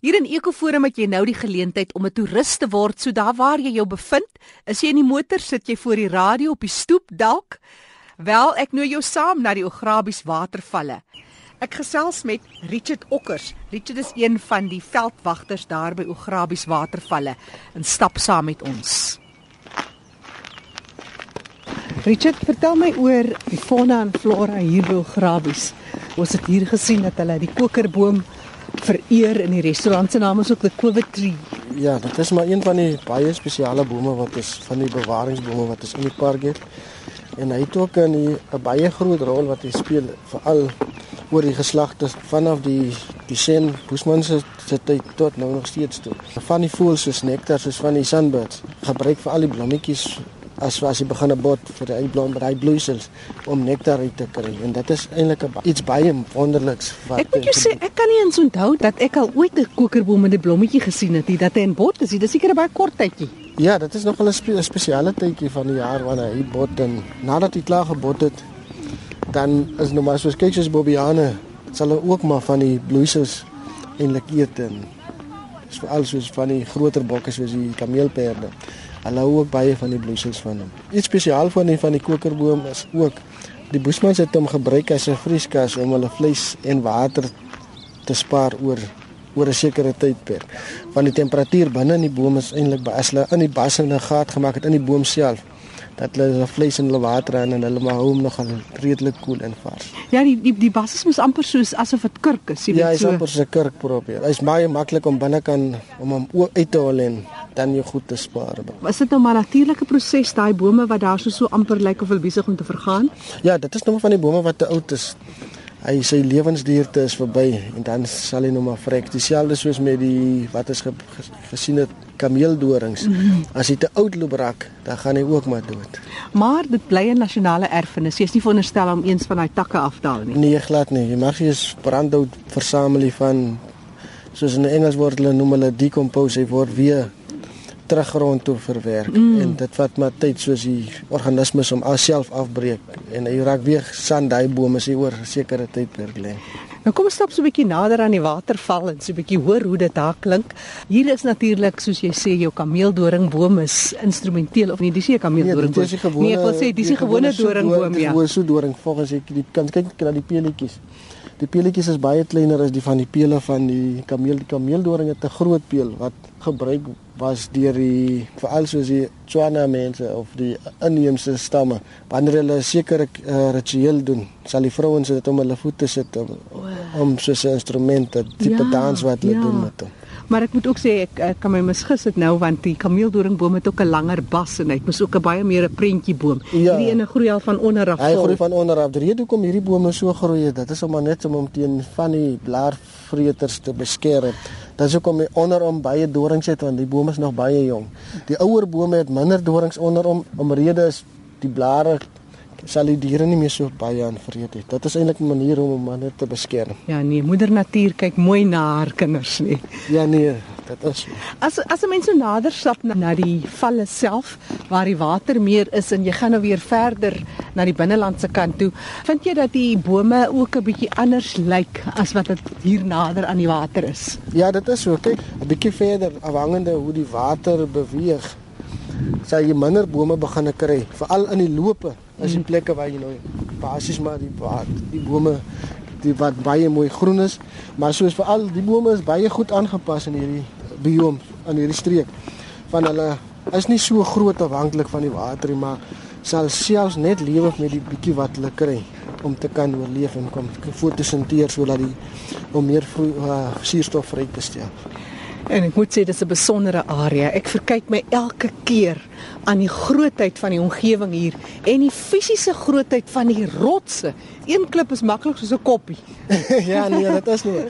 Hier in Ekoforum het jy nou die geleentheid om 'n toerist te word. So daar waar jy jou bevind, is jy in die motor, sit jy voor die radio op die stoep dalk? Wel, ek nooi jou saam na die Ograbies watervalle. Ek gesels met Richard Okkers. Richard is een van die veldwagters daar by Ograbies watervalle en stap saam met ons. Richard, vertel my oor die fauna en flora hier by Ograbies. Ons het hier gesien dat hulle die kokerboom vereer in die restaurant se naam is ook the Quiver Tree. Ja, dit is maar een van die baie spesiale bome wat is van die bewaringsbome wat is in die park het. En hy het ook 'n 'n baie groot rol wat hy speel veral oor die geslagte vanaf die die sen Boesman se tyd tot nou nog steeds toe. Van die voëls soos nektar soos van die sunbirds gebruik vir al die blommetjies as as jy begin 'n bot vir die blom by bloeisels om nektar uit te kry en dit is eintlik iets baie wonderliks wat Ek moet jou sê ek kan nie eens onthou dat ek al ooit 'n kokerboom met 'n blommetjie gesien het nie dat hy in bot is. Dit is seker 'n baie kort tydjie. Ja, dit is nog 'n spe spesiale tydjie van die jaar wanneer hy bot en nadat hy klaar gebot het dan is nou maar soos kyk soos bobiane sal hy ook maar van die bloeisels eintlik eet en dis veral soos van die groter bokke soos die kameelperde. Hulle hou ook baie van die bloeisels van hom. Iets spesiaal van die van die kokerboom is ook die Boesmans het hom gebruik as 'n vrieskas om hulle vleis en water te spaar oor oor 'n sekere tydperk. Van die temperatuur binne in die boom is eintlik as hulle in die bas 'n gat gemaak het in die boom self dat hulle hulle vleis en hulle water in en hulle maar hou hom nog al redelik koel en vars. Ja, die die die bas is mos amper soos asof dit kurk is, jy weet so. Ja, hy's amper so 'n kurk probeer. Hy's baie maklik om binnekant om hom uit te haal en dan jou goed te spaar. Was dit nou maar 'n natuurlike proses daai bome wat daar so so amper lyk of hulle besig om te vergaan? Ja, dit is nou van die bome wat te oud is. Hy sy lewensduurte is verby en dan sal hy nou maar vrek. Dieselfde soos met die wat is ge, ge, gesien het kameeldorings. Mm -hmm. As hy te oud loop raak, dan gaan hy ook maar dood. Maar dit bly 'n nasionale erfenis. Jy is nie veronderstel om eens van daai takke af te haal nie. Nee, glad nie. Jy mag nie eens brandhout versamel van soos in Engels word hulle noem hulle decompose word weer teruggrond toe verwerk mm. en dit vat maar tyd soos die organismes om alself afbreek en hy raak weer sand daai bome sê oor 'n sekere tydperk lê. Nou kom ons stap so 'n bietjie nader aan die waterval en so 'n bietjie hoor hoe dit daar klink. Hier is natuurlik soos jy sê jou kameeldoringboom is instrumenteel of nie dis 'n kameeldoringboom. Nee, nee, ek wil sê dis 'n gewone doringboom ja. Dis so doring volgens ek die kan kyk na die peletjies. Die peletjies is baie kleiner as die van die pele van die kameel. Die kameeldoring het 'n groot peel wat gebruik was deur die veral soos die Tswana mense of die inheemse stamme wanneer hulle 'n sekere uh, ritueel doen sal die vrouens dit om hulle voete sit om, om soos 'n instrument 'n tipe ja, dans wat hulle ja. doen met hom Maar ek moet ook sê ek, ek kan my misgis dit nou want die kameeldoringboom het ook 'n langer bas en hy het mos ook 'n baie meer 'n prentjie boom. Ja. Hierdie ene groei al van onder af. Hy groei van onder af. Die rede hoekom hierdie bome so groei, dit is om net om hom teen van die blaarvreters te beskerm. Dit is hoekom hy onderom baie dorings het want die boom is nog baie jong. Die ouer bome het minder dorings onderom omrede is die blare sal die diere nie meer so baie aanvreet het. Dit is eintlik 'n manier om hom net te beskerm. Ja nee, moeder natuur kyk mooi na haar kinders nie. Ja nee, dit is. As as 'n mens so nader stap na, na die valle self waar die water meer is en jy gaan nou weer verder na die binnelandse kant toe, vind jy dat die bome ook 'n bietjie anders lyk as wat dit hier nader aan die water is? Ja, dit is so. Kyk, 'n bietjie verder afhangende hoe die water beweeg sal jy minder bome begin kry, veral in die loope. As die plekke waar jy nou basies maar die die bome die wat baie mooi groen is, maar soos veral die bome is baie goed aangepas in hierdie biom in hierdie streek. Van hulle is nie so groot afhanklik van die water nie, maar sal selfs net lewe met die bietjie wat hulle kry om te kan oorleef en kom fotosinteer sodat die om meer uh, suurstof vry te stel. En ek moet sê dis 'n besondere area. Ek verkyk my elke keer aan die grootheid van die omgewing hier en die fisiese grootheid van die rotse. Een klip is maklik soos 'n koppie. ja, nee, dit is nie.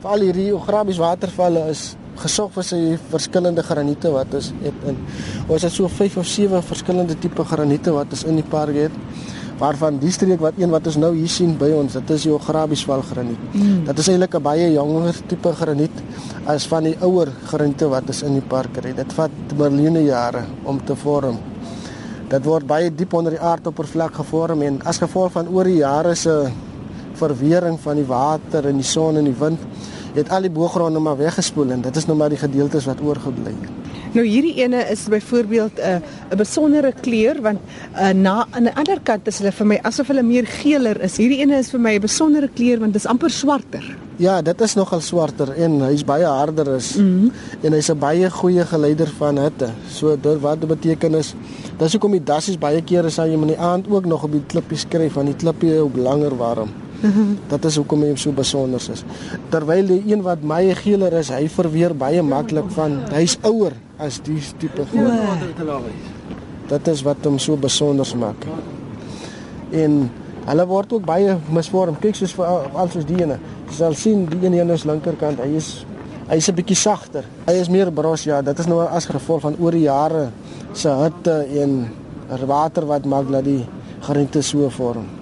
Veral hierdie Ograbies watervalle is gesorg vir sy verskillende graniete wat is in. Ons het so 5 of 7 verskillende tipe graniete wat is in die park het waarvan die streek wat een wat ons nou hier sien by ons, dit is die Ograbiesval graniet. Mm. Dit is eintlik 'n baie jonger tipe graniet as van die ouer graniete wat is in die park het. Dit vat miljoene jare om te vorm. Dit word baie diep onder die aardoppervlak gevorm en as gevolg van oor die jare se verwering van die water en die son en die wind het al die boogronde maar weggespoel en dit is nou maar die gedeeltes wat oorgebly het. Nou hierdie ene is byvoorbeeld 'n uh, 'n besondere kleur want uh, na aan die ander kant is hulle vir my asof hulle meer geeler is. Hierdie ene is vir my 'n besondere kleur want dit is amper swarter. Ja, dit is nogal swarter en hy's baie harder is mm -hmm. en hy's 'n baie goeie geleider van hitte. So dit wat beteken is dis hoekom die dassies baie kere sal jy in die aand ook nog op die klippies skryf want die klippie op langer warm. Dat is hoekom hy so besonder is. Terwyl die een wat baie geeler is, hy verweer baie maklik van hy's ouer as die tipe groot. Dit is wat hom so besonder maak. En hulle word ook baie misvorm. Kyk soos vir alsoos die ene. Jy sal sien die een hier aan die linkerkant, hy is hy's 'n bietjie sagter. Hy is meer bros ja, dit is nou as gevolg van oor die jare se hitte en water wat maak dat die geriente so vorm.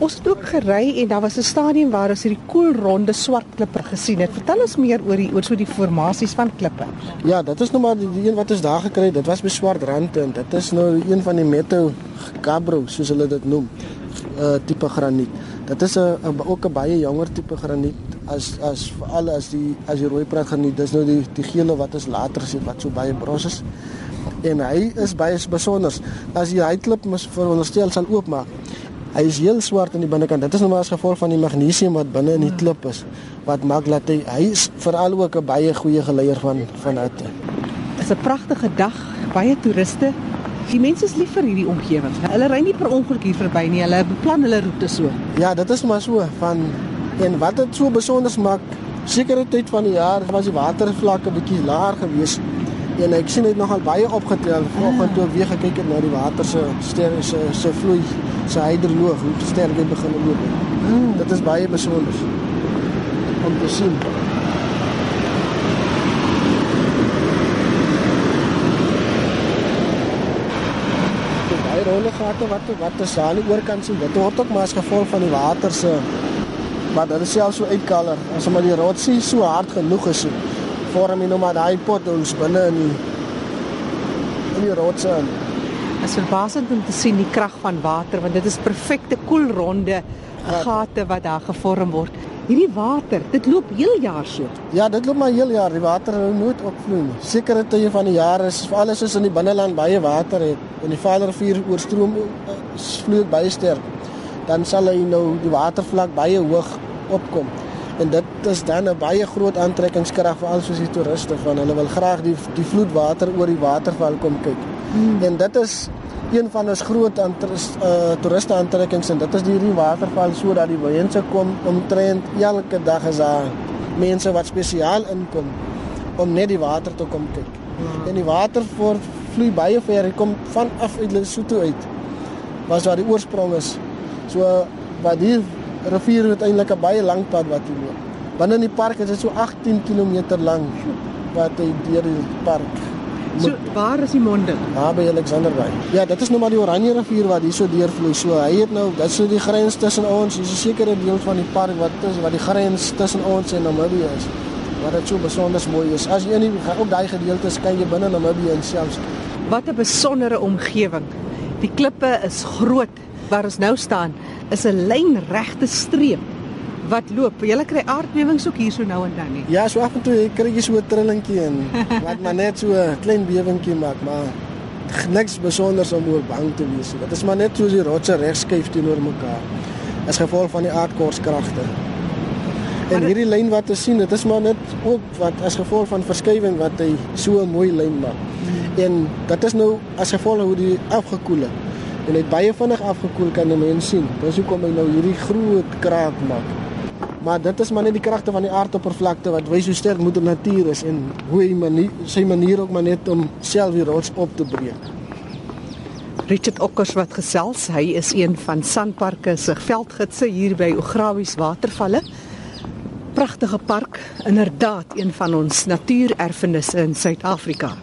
Ons het ook gery en daar was 'n stadium waar ons hierdie koelronde swart klippe gesien het. Vertel ons meer oor die oor so die formasies van klippe. Ja, dit is nou maar die, een wat ons daar gekry het. Dit was by swart rand en dit is nou een van die meto cabro soos hulle dit noem. Uh tipe graniet. Dit is 'n ook 'n baie jonger tipe graniet as as veral as die as die rooi praat graniet. Dis nou die die gele wat ons later sien wat so baie bros is. En hy is baie besonder. As jy hy klip mos veronderstel sal oopmaak Hy is heel swart aan die binnekant. Dit is nou maar as gevolg van die magnesium wat binne in die klip is wat maak dat hy hy is veral ook 'n baie goeie geleier van van hitte. Dit is 'n pragtige dag, baie toeriste. Die mense is lief vir hierdie omgewing. Hulle ry nie per ongeluk hier verby nie. Hulle beplan hulle roete so. Ja, dit is maar so van en wat dit so besonder maak, sekere tyd van die jaar was die watervlakke bietjie laer geweest en ek sien dit nogal baie opgetel vanoggend toe ek weer gekyk het na die water se sterre se se vloei se hydroloog hoe sterk dit begin loop. Mm. Dit is baie besonder om te sien. Die rolle gate wat wat is aan die oorkant sien dit word ook maar as gevolg van die water se maar dit is selfs so uitkaller as omdat die rotsie so hard genoeg is. Vorm jy nou maar daai potholes binne in die in die rotse in. Is verbasend om te sien die krag van water want dit is perfekte koelronde gate wat daar gevorm word. Hierdie water, dit loop heel jaar so. Ja, dit loop maar heel jaar. Die water hou nooit opvloei nie. Sekere tye van die jaar is alles is in die binneland baie water het en die Vaderrivier oorstroom eh, vloei baie sterk. Dan sal hy nou die watervlak baie hoog opkom en dit is dan 'n baie groot aantrekkingskrag vir al soos die toeriste van hulle wil graag die die vloedwater oor die waterval kom kyk. Hmm. En dit is een van ons groot uh, toeriste aantrekkings en dit is die hierdie waterval sodat die mense kom omtrent elke dag is daar mense wat spesiaal inkom om net die water te kom kyk. Hmm. En die water voort vloei baie ver, hy kom van af uit Lesotho uit. Was waar die oorsprong is. So wat hier rivier het eintlik 'n baie lang pad wat hy loop. Binne in die park is dit so 18 km lank wat hy deur die park. So waar is die monding? Daar by Alexanderweg. Ja, dit is nou maar die Oranje rivier wat hier so deurvloei. So hy het nou, dit is so die grens tussen ons, dis 'n sekere deel van die park wat is wat die grens tussen ons en Namibië is. Wat dit so besonder mooi is. As jy in die op daai gedeeltes kan jy binne Namibië selfs. Wat 'n besondere omgewing. Die klippe is groot waar ons nou staan is 'n lynregte streep wat loop. Jy kry aardbewings ook hier so nou en dan nie. Ja, so af en toe kry jy so 'n trillingkie en wat maar net so 'n klein bewingkie maak, maar niks besonders om oor bang te wees. Dit is maar net soos die rotse regskuif teenoor mekaar. As gevolg van die aardkorskragte. En hierdie lyn wat te sien, dit is maar net ook wat as gevolg van verskywing wat hy so 'n mooi lyn maak. Hmm. En dit is nou as gevolg hoe die afgekoel het en het baie vinnig afgekoel kan 'n mens sien. Dis hoekom hy nou hierdie groot kraak maak. Maar dit is maar net die kragte van die aardoppervlakte wat wys hoe sterk moeder natuur is en hoe hy manier sy manier ook maar net om self die rots op te breek. Richard Okkers wat gesels, hy is een van Sanparks se veldgidse hier by Ograwies Watervalle. Pragtige park, inderdaad een van ons natuurerfenisse in Suid-Afrika.